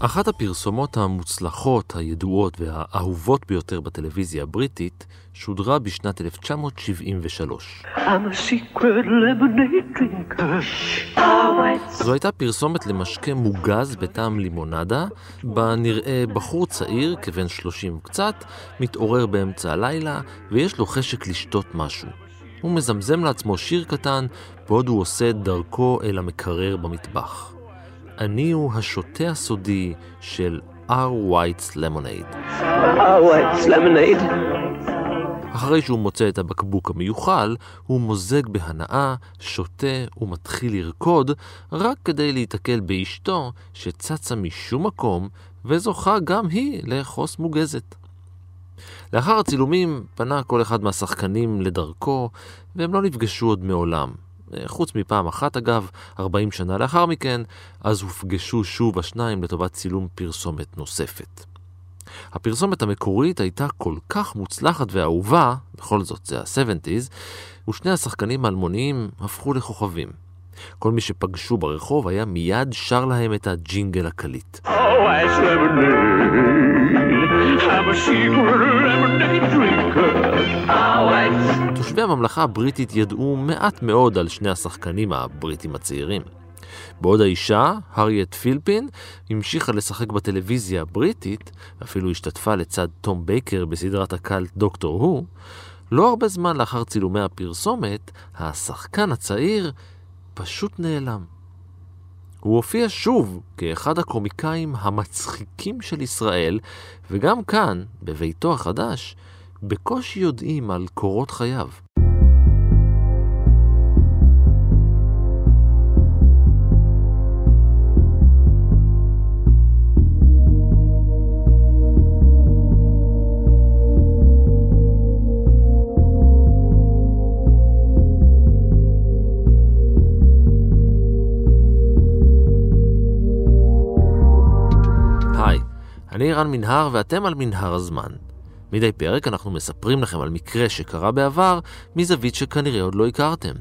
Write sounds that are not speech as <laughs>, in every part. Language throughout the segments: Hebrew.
אחת הפרסומות המוצלחות, הידועות והאהובות ביותר בטלוויזיה הבריטית שודרה בשנת 1973. זו הייתה פרסומת למשקה מוגז בטעם לימונדה, בה נראה בחור צעיר, כבן 30 וקצת, מתעורר באמצע הלילה ויש לו חשק לשתות משהו. הוא מזמזם לעצמו שיר קטן, בעוד הוא עושה את דרכו אל המקרר במטבח. אני הוא השוטה הסודי של R. White's Lemonade. R. White's Lemonade. אחרי שהוא מוצא את הבקבוק המיוחל, הוא מוזג בהנאה, שותה ומתחיל לרקוד, רק כדי להיתקל באשתו, שצצה משום מקום, וזוכה גם היא לאחוס מוגזת. לאחר הצילומים פנה כל אחד מהשחקנים לדרכו, והם לא נפגשו עוד מעולם. חוץ מפעם אחת אגב, 40 שנה לאחר מכן, אז הופגשו שוב השניים לטובת צילום פרסומת נוספת. הפרסומת המקורית הייתה כל כך מוצלחת ואהובה, בכל זאת זה ה-70's, ושני השחקנים האלמוניים הפכו לכוכבים. כל מי שפגשו ברחוב היה מיד שר להם את הג'ינגל הקליט. Oh, תושבי הממלכה הבריטית ידעו מעט מאוד על שני השחקנים הבריטים הצעירים. בעוד האישה, הריאט פילפין, המשיכה לשחק בטלוויזיה הבריטית, ואפילו השתתפה לצד תום בייקר בסדרת הקאלט דוקטור הו, לא הרבה זמן לאחר צילומי הפרסומת, השחקן הצעיר פשוט נעלם. הוא הופיע שוב כאחד הקומיקאים המצחיקים של ישראל, וגם כאן, בביתו החדש, בקושי יודעים על קורות חייו. אני רן מנהר ואתם על מנהר הזמן. מדי פרק אנחנו מספרים לכם על מקרה שקרה בעבר מזווית שכנראה עוד לא הכרתם.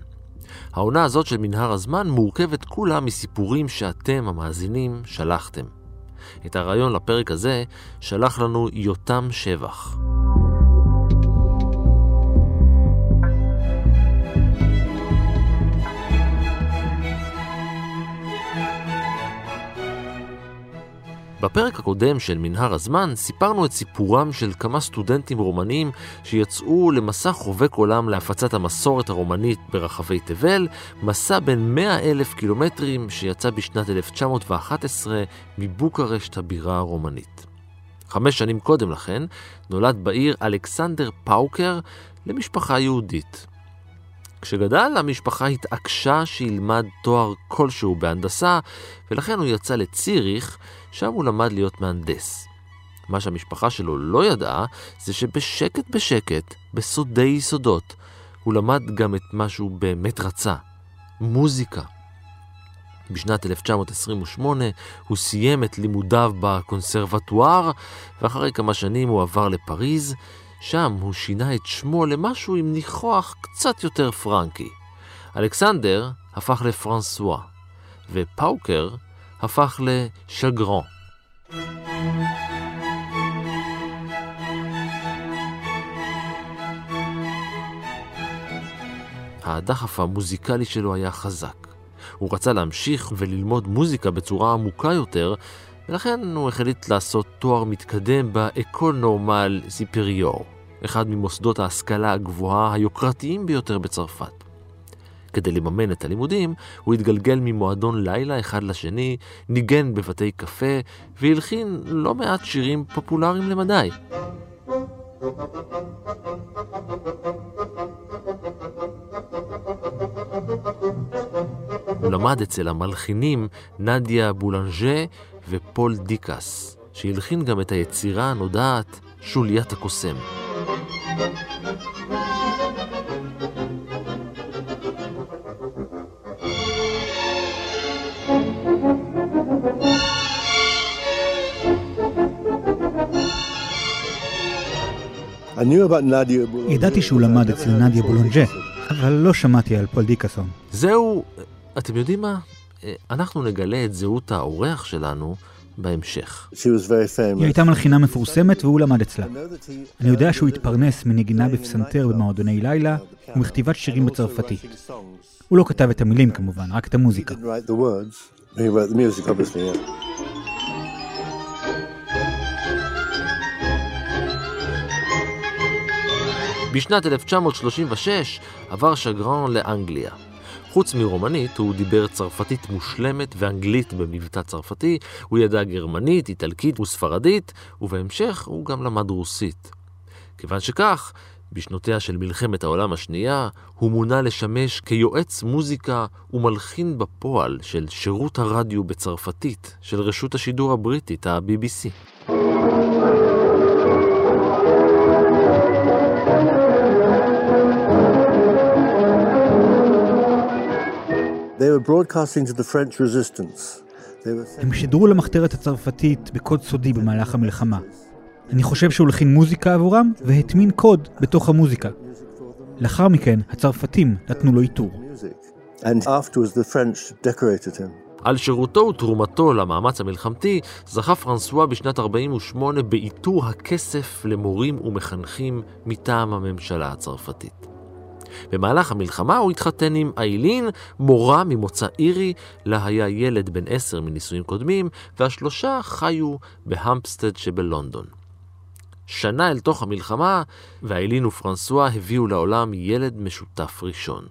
העונה הזאת של מנהר הזמן מורכבת כולה מסיפורים שאתם, המאזינים, שלחתם. את הרעיון לפרק הזה שלח לנו יותם שבח. בפרק הקודם של מנהר הזמן סיפרנו את סיפורם של כמה סטודנטים רומנים שיצאו למסע חובק עולם להפצת המסורת הרומנית ברחבי תבל, מסע בין 100 אלף קילומטרים שיצא בשנת 1911 מבוקרשט הבירה הרומנית. חמש שנים קודם לכן נולד בעיר אלכסנדר פאוקר למשפחה יהודית. כשגדל, המשפחה התעקשה שילמד תואר כלשהו בהנדסה, ולכן הוא יצא לציריך, שם הוא למד להיות מהנדס. מה שהמשפחה שלו לא ידעה, זה שבשקט בשקט, בסודי יסודות, הוא למד גם את מה שהוא באמת רצה, מוזיקה. בשנת 1928 הוא סיים את לימודיו בקונסרבטואר, ואחרי כמה שנים הוא עבר לפריז, שם הוא שינה את שמו למשהו עם ניחוח קצת יותר פרנקי. אלכסנדר הפך לפרנסואה, ופאוקר הפך לשגרון. הדחף המוזיקלי שלו היה חזק. הוא רצה להמשיך וללמוד מוזיקה בצורה עמוקה יותר, ולכן הוא החליט לעשות תואר מתקדם באקול נורמל סיפריור, אחד ממוסדות ההשכלה הגבוהה היוקרתיים ביותר בצרפת. כדי לממן את הלימודים, הוא התגלגל ממועדון לילה אחד לשני, ניגן בבתי קפה והלחין לא מעט שירים פופולריים למדי. הוא למד אצל המלחינים נדיה בולנג'ה ופול דיקס, שהלחין גם את היצירה הנודעת שוליית הקוסם. ידעתי שהוא למד אצל נדיה בולונג'ה, אבל לא שמעתי על פול דיקאסון. זהו, אתם יודעים מה? אנחנו נגלה את זהות האורח שלנו בהמשך. היא הייתה מלחינה מפורסמת והוא למד אצלה. אני יודע שהוא התפרנס מנגינה בפסנתר במועדוני לילה ומכתיבת שירים בצרפתית. הוא לא כתב את המילים כמובן, רק את המוזיקה. בשנת 1936 עבר שגרן לאנגליה. חוץ מרומנית, הוא דיבר צרפתית מושלמת ואנגלית במבטא צרפתי, הוא ידע גרמנית, איטלקית וספרדית, ובהמשך הוא גם למד רוסית. כיוון שכך, בשנותיה של מלחמת העולם השנייה, הוא מונה לשמש כיועץ מוזיקה ומלחין בפועל של שירות הרדיו בצרפתית של רשות השידור הבריטית, ה-BBC. הם שידרו למחתרת הצרפתית בקוד סודי במהלך המלחמה. אני חושב שהוא הלחין מוזיקה עבורם והטמין קוד בתוך המוזיקה. לאחר מכן, הצרפתים נתנו לו עיטור. על שירותו ותרומתו למאמץ המלחמתי זכה פרנסואה בשנת 48' בעיטור הכסף למורים ומחנכים מטעם הממשלה הצרפתית. במהלך המלחמה הוא התחתן עם איילין, מורה ממוצא אירי, לה היה ילד בן עשר מנישואים קודמים, והשלושה חיו בהמפסטד שבלונדון. שנה אל תוך המלחמה, ואיילין ופרנסואה הביאו לעולם ילד משותף ראשון.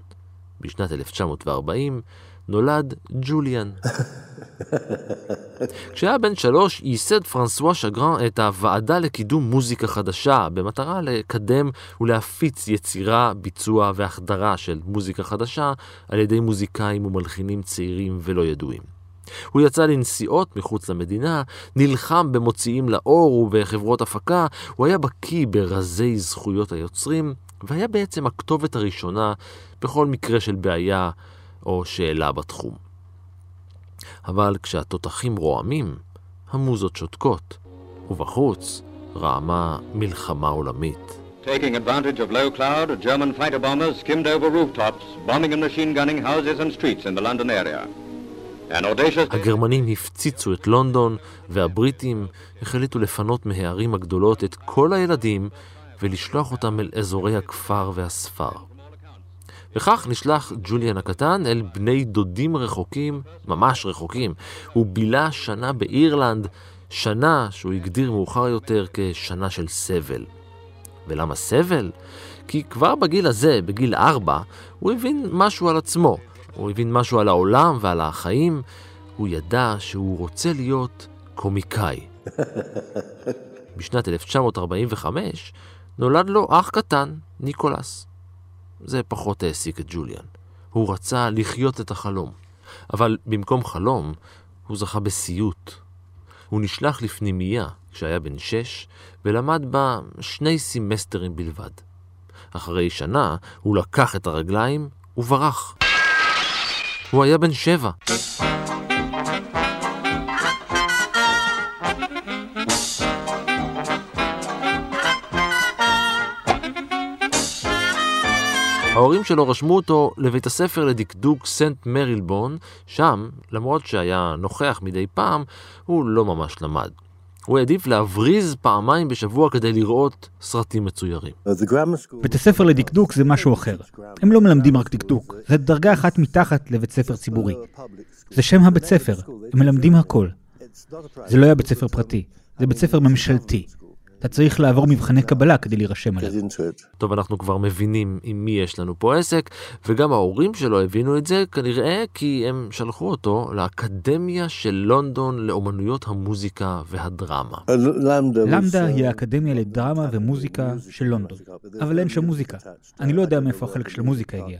בשנת 1940 נולד ג'וליאן. <laughs> <laughs> כשהיה בן שלוש, ייסד פרנסואה שגרן את הוועדה לקידום מוזיקה חדשה, במטרה לקדם ולהפיץ יצירה, ביצוע והחדרה של מוזיקה חדשה על ידי מוזיקאים ומלחינים צעירים ולא ידועים. הוא יצא לנסיעות מחוץ למדינה, נלחם במוציאים לאור ובחברות הפקה, הוא היה בקיא ברזי זכויות היוצרים, והיה בעצם הכתובת הראשונה בכל מקרה של בעיה או שאלה בתחום. אבל כשהתותחים רועמים, המוזות שותקות, ובחוץ רעמה מלחמה עולמית. Taking advantage of low cloud, German fighter bombers skimmed over rooftops, bombing and machine gunning houses and streets in the London area. הגרמנים הפציצו את לונדון, והבריטים החליטו לפנות מהערים הגדולות את כל הילדים ולשלוח אותם אל אזורי הכפר והספר. וכך נשלח ג'וליאן הקטן אל בני דודים רחוקים, ממש רחוקים. הוא בילה שנה באירלנד, שנה שהוא הגדיר מאוחר יותר כשנה של סבל. ולמה סבל? כי כבר בגיל הזה, בגיל ארבע, הוא הבין משהו על עצמו. הוא הבין משהו על העולם ועל החיים. הוא ידע שהוא רוצה להיות קומיקאי. <laughs> בשנת 1945 נולד לו אח קטן, ניקולס. זה פחות העסיק את ג'וליאן. הוא רצה לחיות את החלום. אבל במקום חלום, הוא זכה בסיוט. הוא נשלח לפנימייה כשהיה בן שש, ולמד בה שני סמסטרים בלבד. אחרי שנה הוא לקח את הרגליים וברח. הוא היה בן שבע. ההורים שלו רשמו אותו לבית הספר לדקדוק סנט מרילבון, שם, למרות שהיה נוכח מדי פעם, הוא לא ממש למד. הוא העדיף להבריז פעמיים בשבוע כדי לראות סרטים מצוירים. בית הספר לדקדוק זה משהו אחר. הם לא מלמדים רק דקדוק, זה דרגה אחת מתחת לבית ספר ציבורי. זה שם הבית ספר, הם מלמדים הכל. זה לא היה בית ספר פרטי, זה בית ספר ממשלתי. אתה צריך לעבור מבחני קבלה כדי להירשם עליו. טוב, אנחנו כבר מבינים עם מי יש לנו פה עסק, וגם ההורים שלו הבינו את זה כנראה כי הם שלחו אותו לאקדמיה של לונדון לאומנויות המוזיקה והדרמה. למדה היא האקדמיה לדרמה ומוזיקה של לונדון, אבל אין שם מוזיקה. אני לא יודע מאיפה החלק של המוזיקה הגיע.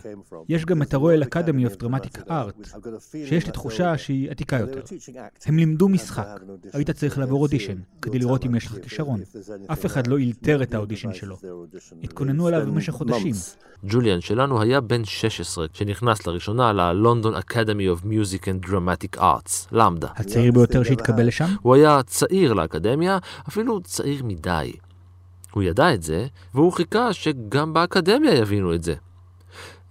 יש גם את הרויאל אקדמי אוף דרמטיק ארט, שיש לי תחושה שהיא עתיקה יותר. הם לימדו משחק, היית צריך לעבור אודישן, כדי לראות אם יש לך כישרון. אף אחד לא אילתר את האודישן שלו. התכוננו עליו במשך חודשים. ג'וליאן שלנו היה בן 16 כשנכנס לראשונה ל London Academy of Music and Dramatic Arts, LAMDA. הצעיר ביותר שהתקבל לשם? הוא היה צעיר לאקדמיה, אפילו צעיר מדי. הוא ידע את זה, והוא חיכה שגם באקדמיה יבינו את זה.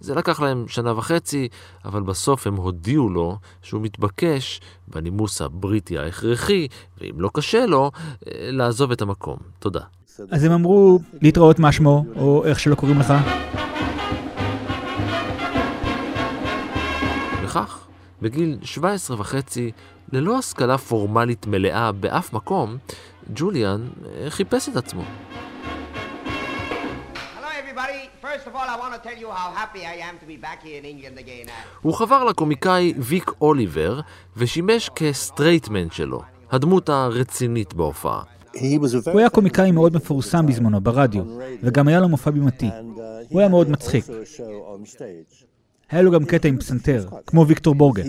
זה לקח להם שנה וחצי, אבל בסוף הם הודיעו לו שהוא מתבקש, בנימוס הבריטי ההכרחי, ואם לא קשה לו, אה, לעזוב את המקום. תודה. אז הם אמרו, להתראות מה שמו, או איך שלא קוראים לך. וכך, בגיל 17 וחצי, ללא השכלה פורמלית מלאה באף מקום, ג'וליאן אה, חיפש את עצמו. הוא חבר לקומיקאי ויק אוליבר ושימש כ straight man שלו, הדמות הרצינית בהופעה. הוא היה קומיקאי מאוד מפורסם בזמנו ברדיו, וגם היה לו מופע בימתי. הוא היה מאוד מצחיק. היה לו גם קטע עם פסנתר, כמו ויקטור בורגה.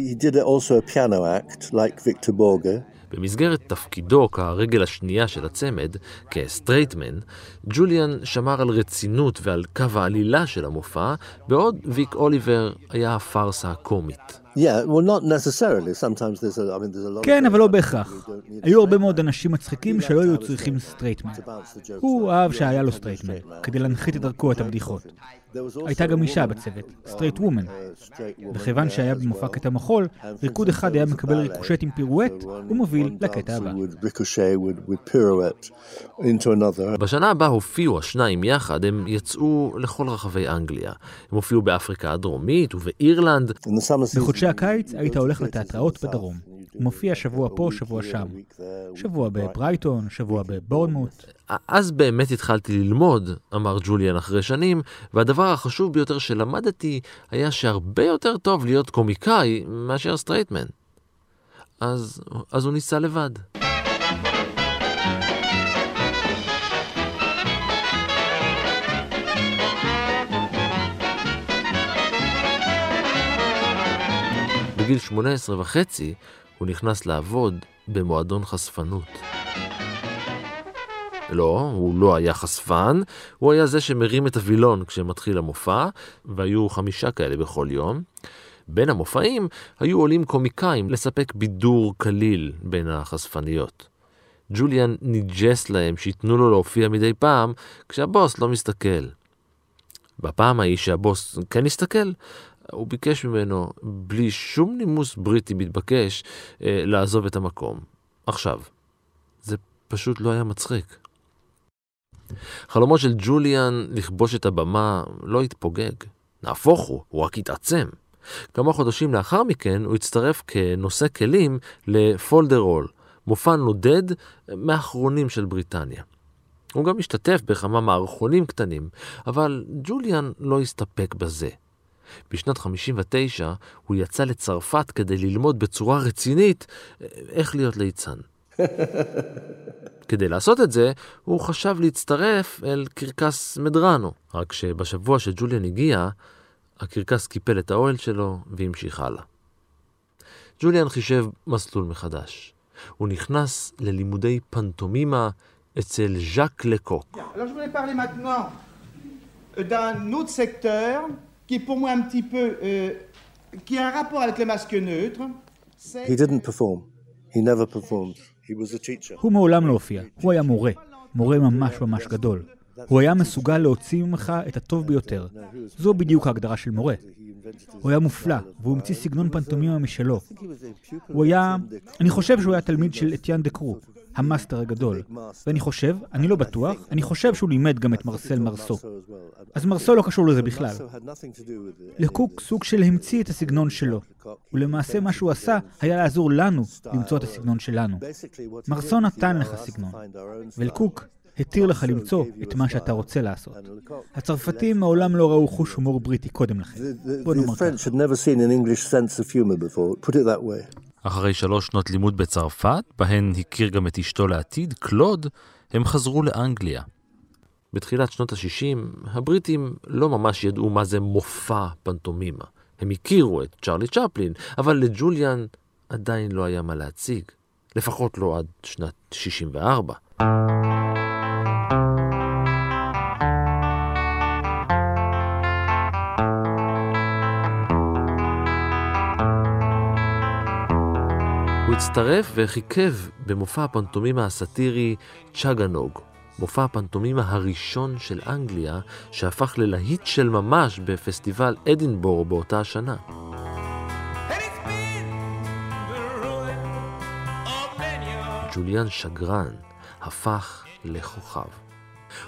במסגרת תפקידו כהרגל השנייה של הצמד, כ straight man, ג'וליאן שמר על רצינות ועל קו העלילה של המופע, בעוד ויק אוליבר היה הפארסה הקומית. כן, אבל לא בהכרח. היו הרבה מאוד אנשים מצחיקים שלא היו צריכים straight man. הוא אהב שהיה לו straight man, כדי להנחית את דרכו את הבדיחות. הייתה גם אישה בצוות, straight woman. וכיוון שהיה במופע קטע מחול, ריקוד אחד היה מקבל ריקושט עם פירואט, ומוביל לקטע הבא. בשנה הבאה הופיעו השניים יחד, הם יצאו לכל רחבי אנגליה. הם הופיעו באפריקה הדרומית ובאירלנד. בחודשי הקיץ היית הולך לתיאטראות בדרום. מופיע שבוע פה, שבוע שם. שבוע בברייטון, שבוע בבורנמוט. אז באמת התחלתי ללמוד, אמר ג'וליאן אחרי שנים, והדבר החשוב ביותר שלמדתי היה שהרבה יותר טוב להיות קומיקאי מאשר straight man. אז, אז הוא ניסה לבד. בגיל 18 וחצי הוא נכנס לעבוד במועדון חשפנות. לא, הוא לא היה חשפן, הוא היה זה שמרים את הווילון כשמתחיל המופע, והיו חמישה כאלה בכל יום. בין המופעים היו עולים קומיקאים לספק בידור קליל בין החשפניות. ג'וליאן ניג'ס להם שייתנו לו להופיע מדי פעם כשהבוס לא מסתכל. בפעם ההיא שהבוס כן הסתכל, הוא ביקש ממנו, בלי שום נימוס בריטי מתבקש, אה, לעזוב את המקום. עכשיו, זה פשוט לא היה מצחיק. חלומו של ג'וליאן לכבוש את הבמה לא התפוגג. נהפוך הוא, הוא רק התעצם. כמה חודשים לאחר מכן הוא הצטרף כנושא כלים לפולדרול, מופע נודד מהאחרונים של בריטניה. הוא גם השתתף בכמה מערכונים קטנים, אבל ג'וליאן לא הסתפק בזה. בשנת 59 הוא יצא לצרפת כדי ללמוד בצורה רצינית איך להיות ליצן. <laughs> כדי לעשות את זה, הוא חשב להצטרף אל קרקס מדרנו. רק שבשבוע שג'וליאן הגיע, הקרקס קיפל את האוהל שלו והמשיך הלאה. ג'וליאן חישב מסלול מחדש. הוא נכנס ללימודי פנטומימה אצל ז'אק לקוק. Qui est pour moi un petit peu, euh, qui a un rapport avec le masque neutre. He didn't perform. He never performed. He was a teacher. הוא מעולם לא הופיע. הוא היה מורה. מורה ממש ממש גדול. הוא היה מסוגל להוציא ממך את הטוב ביותר. זו בדיוק ההגדרה של מורה. הוא היה מופלא, והוא המציא סגנון פנטומימה משלו. הוא היה... אני חושב שהוא היה תלמיד של אטיין דקרו, המאסטר הגדול. ואני חושב, אני לא בטוח, אני חושב שהוא לימד גם את מרסל מרסו. אז מרסו לא קשור לזה בכלל. לקוק סוג של המציא את הסגנון שלו, ולמעשה מה שהוא עשה היה לעזור לנו למצוא את הסגנון שלנו. מרסו נתן לך סגנון, ולקוק התיר לך למצוא את מה שאתה רוצה לעשות. הצרפתים מעולם לא ראו חוש הומור בריטי קודם לכן. בוא נאמר ככה. אחרי שלוש שנות לימוד בצרפת, בהן הכיר גם את אשתו לעתיד, קלוד, הם חזרו לאנגליה. בתחילת שנות ה-60, הבריטים לא ממש ידעו מה זה מופע פנטומימה. הם הכירו את צ'רלי צ'פלין, אבל לג'וליאן עדיין לא היה מה להציג. לפחות לא עד שנת 64. הוא הצטרף וחיכב במופע הפנטומימה הסאטירי צ'אגנוג, מופע הפנטומימה הראשון של אנגליה, שהפך ללהיט של ממש בפסטיבל אדינבורו באותה השנה. ג'וליאן שגרן הפך לכוכב.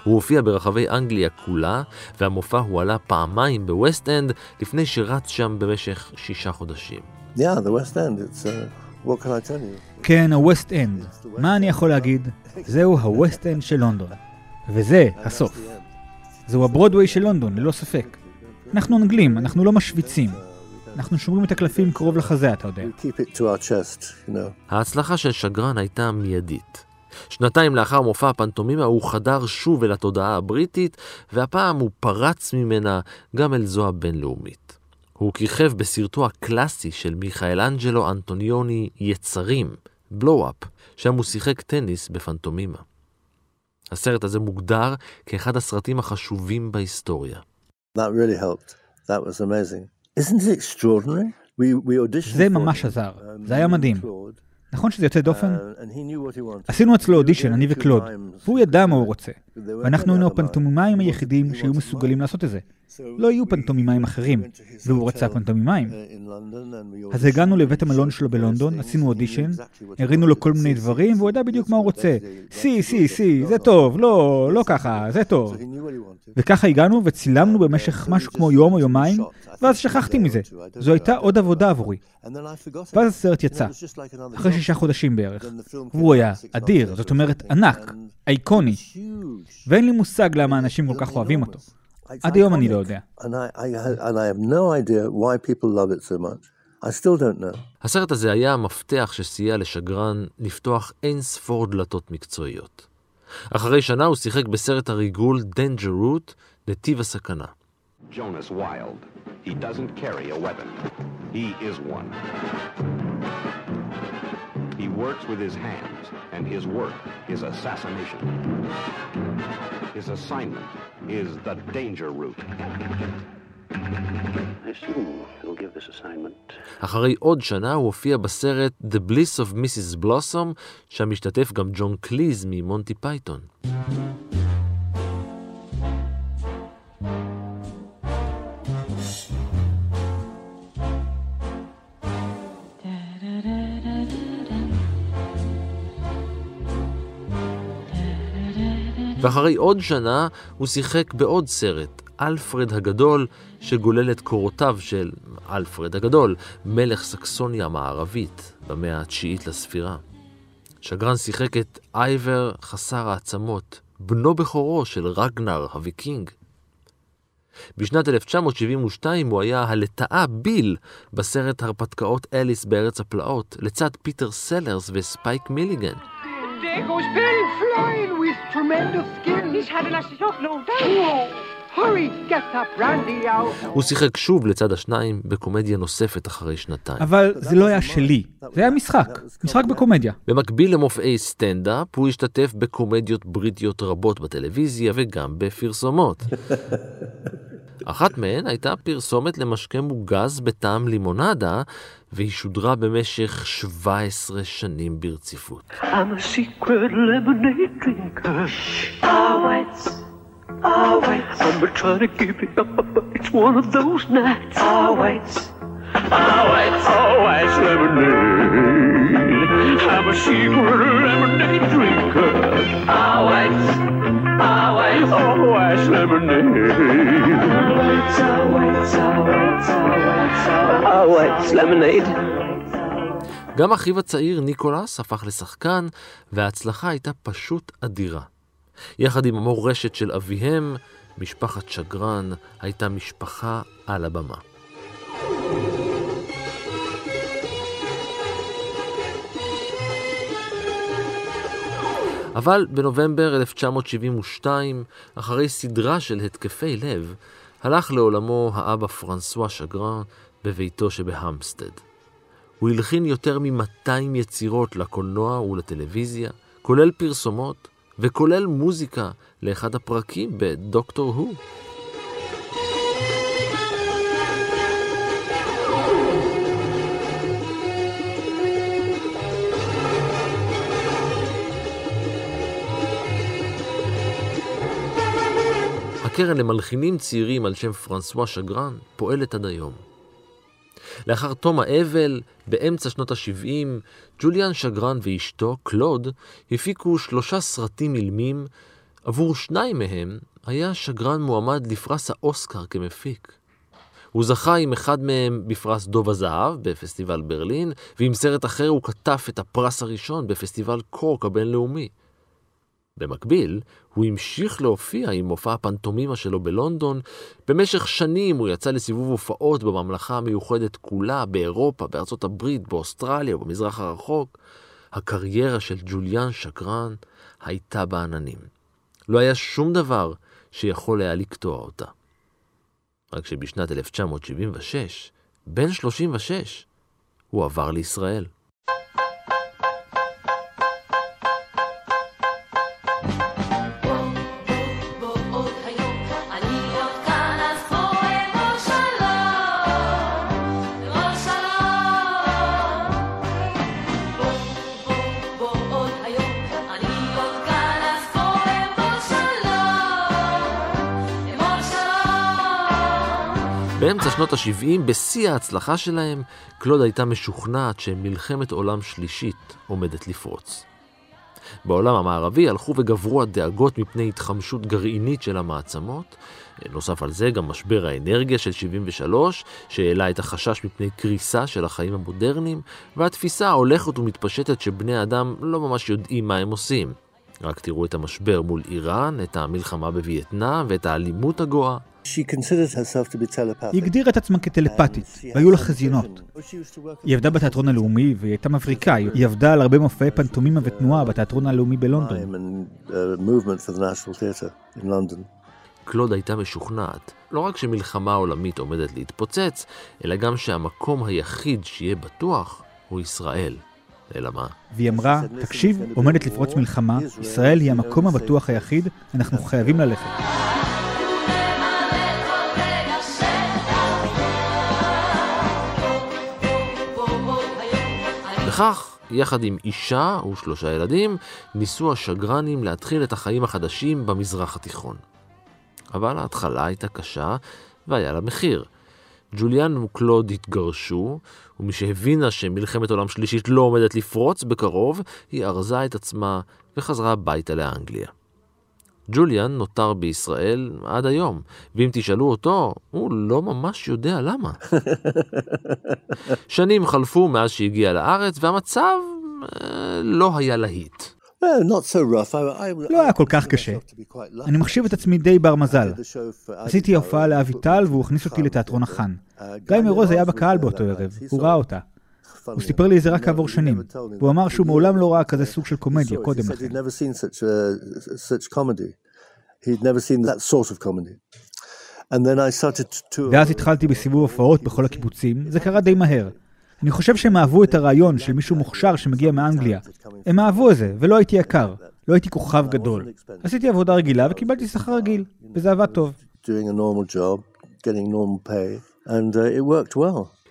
הוא הופיע ברחבי אנגליה כולה, והמופע הועלה פעמיים בווסט אנד לפני שרץ שם במשך שישה חודשים. Yeah, the West End, it's, uh, כן, הווסט אנד. מה אני יכול להגיד? <laughs> זהו הווסט אנד של לונדון. וזה הסוף. זהו הברודוויי של לונדון, ללא ספק. אנחנו אנגלים, אנחנו לא משוויצים. אנחנו שומרים את הקלפים קרוב לחזה, אתה יודע. ההצלחה של שגרן הייתה מיידית. שנתיים לאחר מופע הפנטומימה הוא חדר שוב אל התודעה הבריטית, והפעם הוא פרץ ממנה גם אל זו הבינלאומית. הוא כיכב בסרטו הקלאסי של מיכאל אנג'לו אנטוניוני יצרים, בלואו-אפ, שם הוא שיחק טניס בפנטומימה. הסרט הזה מוגדר כאחד הסרטים החשובים בהיסטוריה. That really helped. That was amazing. Isn't it extraordinary? We, we auditioned זה ממש עזר. um, זה היה מדהים. נכון שזה יוצא דופן? uh. עשינו אצלו אודישן, אני וקלוד, והוא ידע מה הוא רוצה. ואנחנו היינו. הפנטומימאים היחידים שהיו מסוגלים. לעשות את זה. לא יהיו פנטומימאים אחרים, והוא רצה פנטומימאים. אז הגענו לבית המלון שלו בלונדון, עשינו אודישן, הראינו לו. כל מיני דברים, והוא ידע בדיוק מה הוא רוצה. סי, סי, סי, זה. טוב, לא, לא ככה. זה טוב. וככה הגענו וצילמנו במשך משהו כמו יום או יומיים, ואז שכחתי מזה. זו הייתה עוד עבודה עבורי. ואז. הסרט יצא, אחרי. שישה חודשים בערך. והוא היה אדיר, זאת אומרת. ענק, אייקוני. ואין לי מושג למה אנשים כל כך אוהבים אותו. עד היום אני. לא יודע. And I, I, had- and I have no idea why people love it so much. I still don't know. הסרט הזה היה המפתח שסייע לשגרן לפתוח אין ספור דלתות מקצועיות. אחרי שנה הוא שיחק בסרט הריגול Danger Route, נתיב הסכנה. Jonas Wild. He doesn't carry a weapon. He is one. He works with his hands, and his work is assassination. His assignment is the danger route. I assume you'll give this assignment. אחרי עוד שנה הוא הופיע בסרט The Bliss of Mrs. Blossom, שם משתתף גם ג'ון קליז ממונטי פייתון. ואחרי עוד שנה הוא שיחק בעוד סרט, אלפרד הגדול, שגולל את קורותיו של אלפרד הגדול, מלך סקסוניה המערבית, במאה התשיעית לספירה. שגרן שיחק את אייבר חסר העצמות, בנו בכורו של רגנר הוויקינג. בשנת 1972 הוא היה הלטאה ביל בסרט הרפתקאות אליס בארץ הפלאות, לצד פיטר סלרס וספייק מיליגן. הוא שיחק שוב לצד השניים בקומדיה נוספת אחרי שנתיים. אבל זה לא היה שלי, זה היה משחק, משחק בקומדיה. במקביל למופעי סטנדאפ, הוא השתתף בקומדיות בריטיות רבות בטלוויזיה וגם בפרסומות. <laughs> אחת מהן הייתה פרסומת למשקה מוגז בטעם לימונדה, והיא שודרה במשך 17 שנים ברציפות. I'm a secret lemonade drinker. Always, always. I'm trying to give it up, but it's one of those nights. Always, always, always lemonade. I'm a secret lemonade drinker. Always, always, always lemonade. גם אחיו הצעיר ניקולס הפך לשחקן, וההצלחה הייתה פשוט אדירה. יחד עם המורשת של אביהם, משפחת שגרן הייתה משפחה על הבמה. אבל בנובמבר 1972, אחרי סדרה של התקפי לב, הלך לעולמו האבא פרנסואה שגרן בביתו שבהמסטד. הוא הלחין יותר מ-200 יצירות לקולנוע ולטלוויזיה, כולל פרסומות וכולל מוזיקה לאחד הפרקים בדוקטור הו. הקרן למלחינים צעירים על שם פרנסואה שגרן פועלת עד היום. לאחר תום האבל, באמצע שנות ה-70, ג'וליאן שגרן ואשתו, קלוד, הפיקו שלושה סרטים אילמים, עבור שניים מהם היה שגרן מועמד לפרס האוסקר כמפיק. הוא זכה עם אחד מהם בפרס דוב הזהב בפסטיבל ברלין, ועם סרט אחר הוא כתב את הפרס הראשון בפסטיבל קורק הבינלאומי. במקביל, הוא המשיך להופיע עם מופע הפנטומימה שלו בלונדון. במשך שנים הוא יצא לסיבוב הופעות בממלכה המיוחדת כולה, באירופה, בארצות הברית, באוסטרליה ובמזרח הרחוק. הקריירה של ג'וליאן שקרן הייתה בעננים. לא היה שום דבר שיכול היה לקטוע אותה. רק שבשנת 1976, בן 36, הוא עבר לישראל. באמצע שנות ה-70, בשיא ההצלחה שלהם, קלוד הייתה משוכנעת שמלחמת עולם שלישית עומדת לפרוץ. בעולם המערבי הלכו וגברו הדאגות מפני התחמשות גרעינית של המעצמות. נוסף על זה גם משבר האנרגיה של 73, שהעלה את החשש מפני קריסה של החיים המודרניים, והתפיסה ההולכת ומתפשטת שבני אדם לא ממש יודעים מה הם עושים. רק תראו את המשבר מול איראן, את המלחמה בווייטנאם ואת האלימות הגואה. היא הגדירה את עצמה כטלפתית, והיו לה חזיונות. היא עבדה בתיאטרון הלאומי, והיא הייתה מבריקה. היא עבדה על הרבה מופעי פנטומימה ותנועה בתיאטרון הלאומי בלונדון. קלוד הייתה משוכנעת, לא רק שמלחמה עולמית עומדת להתפוצץ, אלא גם שהמקום היחיד שיהיה בטוח הוא ישראל. אלא מה? והיא אמרה, תקשיב, עומדת לפרוץ מלחמה, ישראל היא המקום הבטוח היחיד, אנחנו חייבים ללכת. וכך, יחד עם אישה ושלושה ילדים, ניסו השגרנים להתחיל את החיים החדשים במזרח התיכון. אבל ההתחלה הייתה קשה, והיה לה מחיר. ג'וליאן וקלוד התגרשו, ומשהבינה שמלחמת עולם שלישית לא עומדת לפרוץ בקרוב, היא ארזה את עצמה וחזרה הביתה לאנגליה. ג'וליאן נותר בישראל עד היום, ואם תשאלו אותו, הוא לא ממש יודע למה. <laughs> שנים חלפו מאז שהגיע לארץ, והמצב אה, לא היה להיט. לא היה כל כך קשה. אני מחשיב את עצמי די בר מזל. עשיתי הופעה לאביטל והוא הכניס אותי לתיאטרון החאן. גיא מרוז היה בקהל באותו ערב, הוא ראה אותה. הוא סיפר לי את זה רק כעבור שנים. והוא אמר שהוא מעולם לא ראה כזה סוג של קומדיה קודם לכן. ואז התחלתי בסיבוב הופעות בכל הקיבוצים, זה קרה די מהר. אני חושב שהם אהבו את הרעיון של מישהו מוכשר שמגיע מאנגליה. הם אהבו את זה, ולא הייתי יקר. לא הייתי כוכב גדול. עשיתי עבודה רגילה וקיבלתי שכר רגיל, וזה עבד טוב.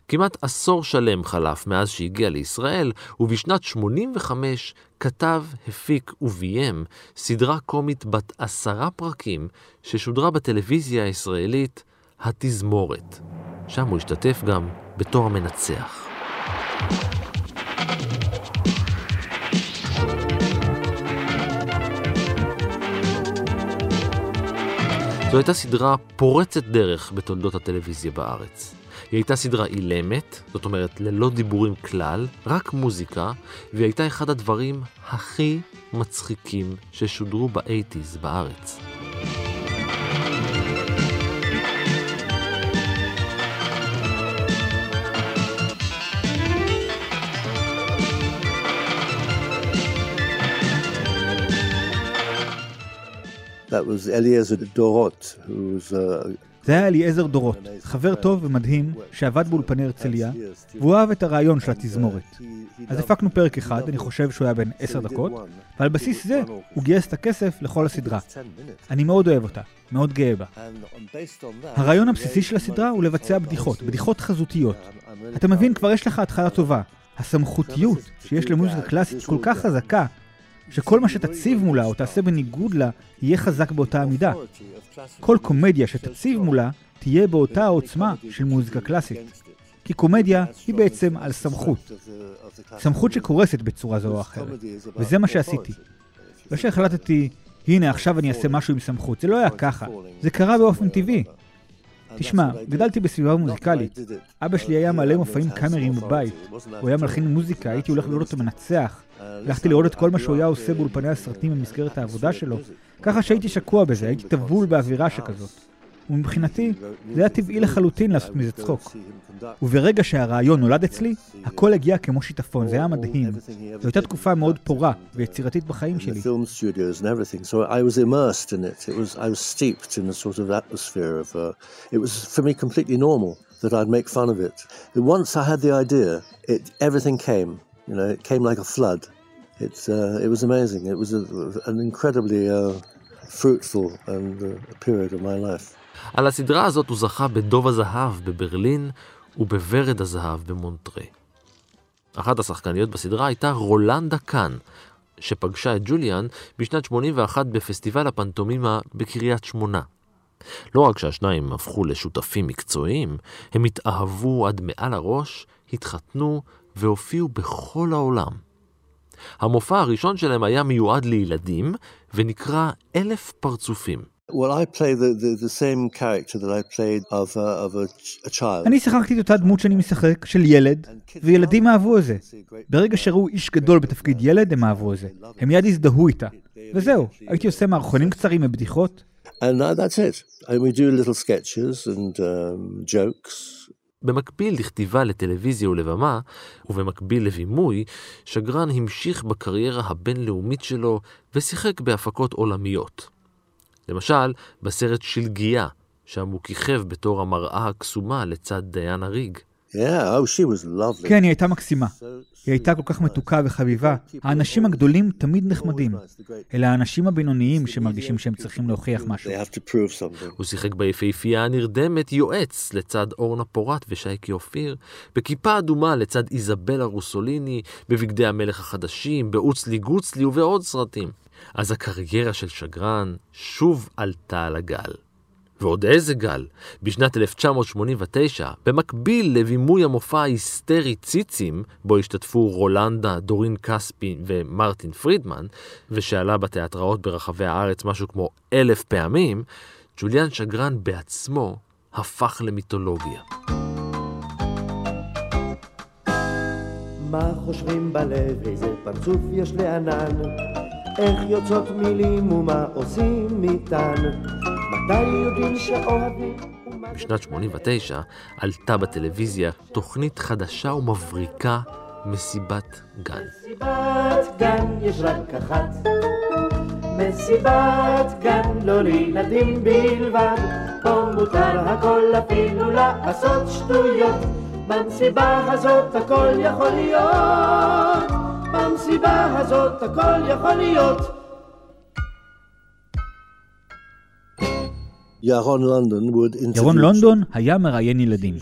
כמעט עשור שלם חלף מאז שהגיע לישראל, ובשנת 85 כתב, הפיק וביים סדרה קומית בת עשרה פרקים ששודרה בטלוויזיה הישראלית התזמורת. שם הוא השתתף גם בתור המנצח. זו הייתה סדרה פורצת דרך בתולדות הטלוויזיה בארץ. היא הייתה סדרה אילמת, זאת אומרת ללא דיבורים כלל, רק מוזיקה, והיא הייתה אחד הדברים הכי מצחיקים ששודרו באייטיז בארץ. That was Eliezer Dorot, who was a זה היה אליעזר דורות, חבר טוב ומדהים שעבד באולפני הרצליה, והוא אהב את הרעיון של התזמורת. אז הפקנו פרק אחד, אני חושב שהוא היה בן עשר דקות, ועל בסיס זה הוא גייס את הכסף לכל הסדרה. אני מאוד אוהב אותה, מאוד גאה בה. הרעיון הבסיסי של הסדרה הוא לבצע בדיחות, בדיחות חזותיות. אתה מבין, כבר יש לך התחלה טובה. הסמכותיות שיש למוזיקה קלאסית כל כך חזקה, שכל מה שתציב מולה או תעשה בניגוד לה, יהיה חזק באותה המידה. כל קומדיה שתציב מולה, תהיה באותה העוצמה של מוזיקה קלאסית. כי קומדיה היא בעצם על סמכות. סמכות שקורסת בצורה זו או אחרת. וזה מה שעשיתי. לא שהחלטתי, הנה עכשיו אני אעשה משהו עם סמכות. זה לא היה ככה. זה קרה באופן טבעי. תשמע, גדלתי בסביבה מוזיקלית. אבא שלי היה מלא מופעים קאמריים בבית. הוא היה מלחין מוזיקה, הייתי הולך לראות אותו מנצח. הלכתי לראות את כל מה שהוא היה עושה באולפני הסרטים במסגרת העבודה שלו. ככה שהייתי שקוע בזה, הייתי טבול באווירה שכזאת. ומבחינתי, זה היה טבעי לחלוטין לעשות מזה צחוק. וברגע שהרעיון נולד אצלי, הכל הגיע כמו שיטפון, זה היה מדהים. זו הייתה תקופה מאוד פורה ויצירתית בחיים שלי. על הסדרה הזאת הוא זכה בדוב הזהב בברלין ובוורד הזהב במונטרה. אחת השחקניות בסדרה הייתה רולנדה קאן, שפגשה את ג'וליאן בשנת 81 בפסטיבל הפנטומימה בקריית שמונה. לא רק שהשניים הפכו לשותפים מקצועיים, הם התאהבו עד מעל הראש, התחתנו והופיעו בכל העולם. המופע הראשון שלהם היה מיועד לילדים ונקרא אלף פרצופים. Well, I play the, the, the same character that I played of a, of a, ch- a child. אני שיחקתי את אותה דמות שאני משחק, של ילד, וילדים אהבו את זה. ברגע שראו איש גדול בתפקיד ילד, הם אהבו את זה. הם מיד הזדהו איתה. וזהו, הייתי עושה מערכונים קצרים מבדיחות. And uh, that's it. And we do little sketches and um. במקביל לכתיבה לטלוויזיה ולבמה, ובמקביל לבימוי, שגרן המשיך בקריירה הבינלאומית שלו ושיחק בהפקות עולמיות. למשל, בסרט שלגיה, שם הוא כיכב בתור המראה הקסומה לצד דיאנה ריג. Yeah, oh, she was lovely. כן, היא הייתה מקסימה. היא הייתה כל כך מתוקה וחביבה. האנשים הגדולים תמיד נחמדים. אלה האנשים הבינוניים שמרגישים שהם צריכים להוכיח משהו. הוא שיחק ביפהפייה הנרדמת יועץ לצד אורנה פורט ושייקי אופיר, בכיפה אדומה לצד איזבלה רוסוליני, בבגדי המלך החדשים, באוצלי גוצלי ובעוד סרטים. אז הקריירה של שגרן שוב עלתה על הגל. ועוד איזה גל. בשנת 1989, במקביל לבימוי המופע ההיסטרי ציצים, בו השתתפו רולנדה, דורין כספי ומרטין פרידמן, ושעלה בתיאטראות ברחבי הארץ משהו כמו אלף פעמים, ג'וליאן שגרן בעצמו הפך למיתולוגיה. מה חושבים בלב, איזה פרצוף יש לענן? איך יוצאות מילים ומה עושים איתן? מתי יודעים שאוהבים? בשנת 89 עלתה בטלוויזיה תוכנית חדשה ומבריקה, מסיבת גן. מסיבת גן יש רק אחת. מסיבת גן לא לילדים בלבד. פה מותר הכל אפילו לעשות שטויות. במסיבה הזאת הכל יכול להיות. במסיבה הזאת הכל יכול להיות. ירון לונדון היה מראיין ילדים.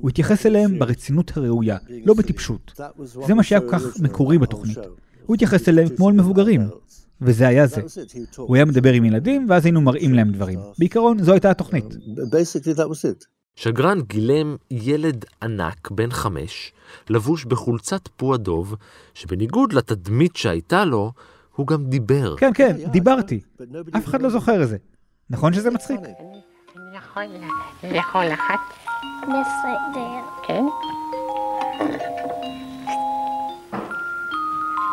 הוא התייחס אליהם ברצינות הראויה, לא בטיפשות. זה מה שהיה כל כך מקורי בתוכנית. הוא התייחס אליהם כמו אל מבוגרים. וזה היה זה. הוא היה מדבר עם ילדים, ואז היינו מראים להם דברים. בעיקרון, זו הייתה התוכנית. שגרן גילם ילד ענק בן חמש, לבוש בחולצת פו הדוב, שבניגוד לתדמית שהייתה לו, הוא גם דיבר. כן, כן, דיברתי. אף אחד לא זוכר את זה. נכון שזה מצחיק? יכול, לכל אחת, בסדר. כן?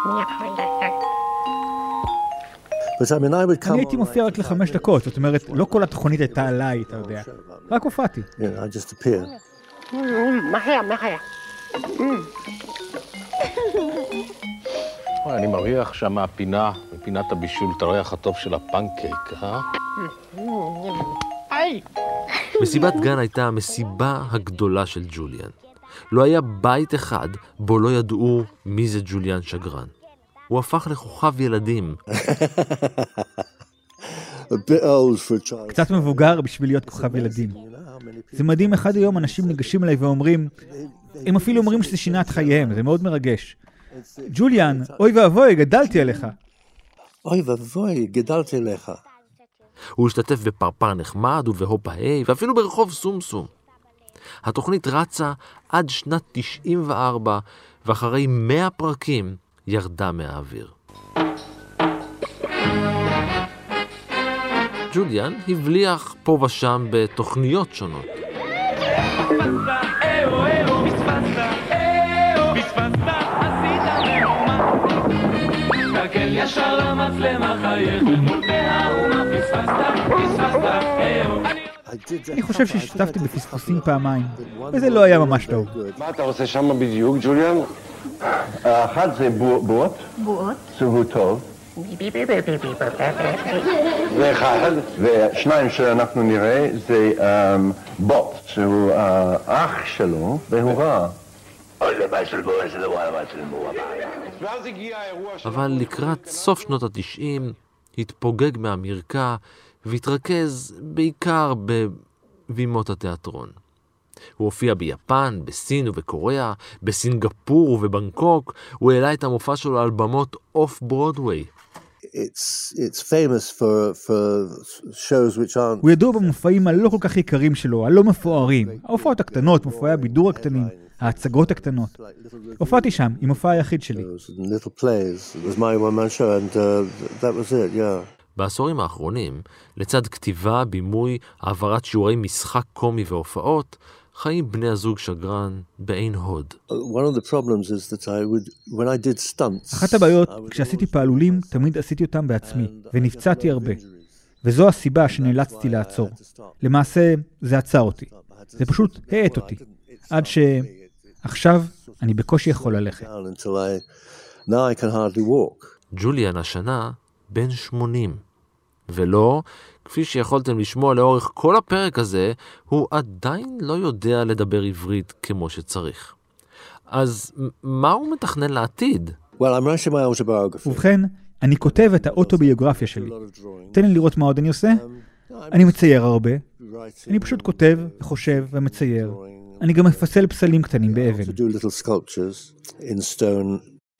אני יכול אני הייתי מופיע רק לחמש דקות, זאת אומרת, לא כל התוכנית הייתה עליי, אתה יודע. רק הופעתי. אני מריח שם מהפינה, מפינת הבישול, את הריח הטוב של הפנקייק, אה? מסיבת גן הייתה המסיבה הגדולה של ג'וליאן. לא היה בית אחד בו לא ידעו מי זה ג'וליאן שגרן. הוא הפך לכוכב ילדים. קצת מבוגר בשביל להיות כוכב ילדים. זה מדהים, אחד היום אנשים ניגשים אליי ואומרים, הם אפילו אומרים שזה שינה את חייהם, זה מאוד מרגש. ג'וליאן, אוי ואבוי, גדלתי עליך. אוי ואבוי, גדלתי לך. הוא השתתף בפרפר נחמד ובהופה היי, ואפילו ברחוב סומסום. התוכנית רצה עד שנת 94, ואחרי 100 פרקים ירדה מהאוויר. ג'וליאן הבליח פה ושם בתוכניות שונות. ישר למצלמה חייך מול מהאומה פספסת, פספסת, אני חושב שהשתתפתי בפספוסים פעמיים, וזה לא היה ממש טוב. מה אתה עושה שם בדיוק, ג'וליאן? האחד זה בועות. בועות. שהוא טוב. זה אחד, ושניים שאנחנו נראה זה בוט, שהוא אח שלו, והוא רע. אבל לקראת סוף שנות התשעים התפוגג מהמרקע והתרכז בעיקר בבימות התיאטרון. הוא הופיע ביפן, בסין ובקוריאה, בסינגפור ובבנקוק, הוא העלה את המופע שלו על במות אוף ברודוויי. הוא ידוע במופעים הלא כל כך יקרים שלו, הלא מפוארים, ההופעות הקטנות, מופעי הבידור הקטנים, ההצגות הקטנות. הופעתי שם, עם מופע היחיד שלי. בעשורים האחרונים, לצד כתיבה, בימוי, העברת שיעורי משחק קומי והופעות, חיים בני הזוג שגרן בעין הוד. אחת הבעיות, כשעשיתי פעלולים, תמיד עשיתי אותם בעצמי, ונפצעתי הרבה. וזו הסיבה שנאלצתי לעצור. למעשה, זה עצר אותי. זה פשוט האט אותי. עד שעכשיו אני בקושי יכול ללכת. ג'וליאן השנה בן 80. ולא, כפי שיכולתם לשמוע לאורך כל הפרק הזה, הוא עדיין לא יודע לדבר עברית כמו שצריך. אז מה הוא מתכנן לעתיד? ובכן, אני כותב את האוטוביוגרפיה שלי. תן לי לראות מה עוד אני עושה. אני מצייר הרבה. אני פשוט כותב, וחושב ומצייר. אני גם מפסל פסלים קטנים באבן.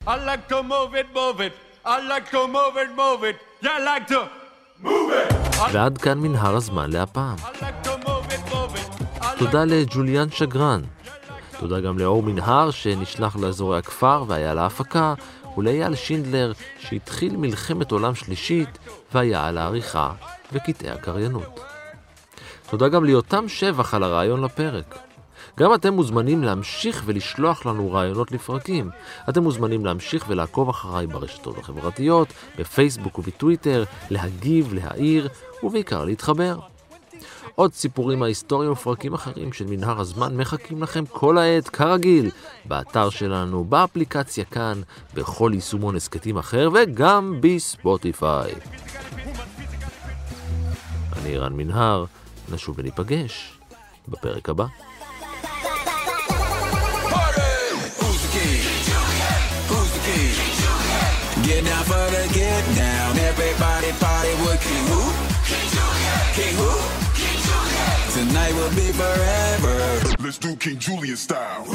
I like to move it, move it. I like to move it, move it. You like to move it. ועד כאן מנהר הזמן להפעם. תודה לג'וליאן שגרן. תודה גם לאור מנהר שנשלח לאזורי הכפר והיה להפקה, ולאייל שינדלר שהתחיל מלחמת עולם שלישית והיה על העריכה וקטעי הקריינות. תודה גם ליותם שבח על הרעיון לפרק. גם אתם מוזמנים להמשיך ולשלוח לנו רעיונות לפרקים. אתם מוזמנים להמשיך ולעקוב אחריי ברשתות החברתיות, בפייסבוק ובטוויטר, להגיב, להעיר, ובעיקר להתחבר. עוד סיפורים מההיסטוריה ופרקים אחרים של מנהר הזמן מחכים לכם כל העת, כרגיל, באתר שלנו, באפליקציה כאן, בכל יישומון הסכתים אחר וגם בספוטיפיי. אני רן מנהר, נשוב וניפגש בפרק הבא. For the get down. Everybody party with King Who? King Who? Tonight will be forever. Let's do King Julian style.